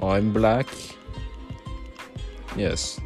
I'm black. Yes.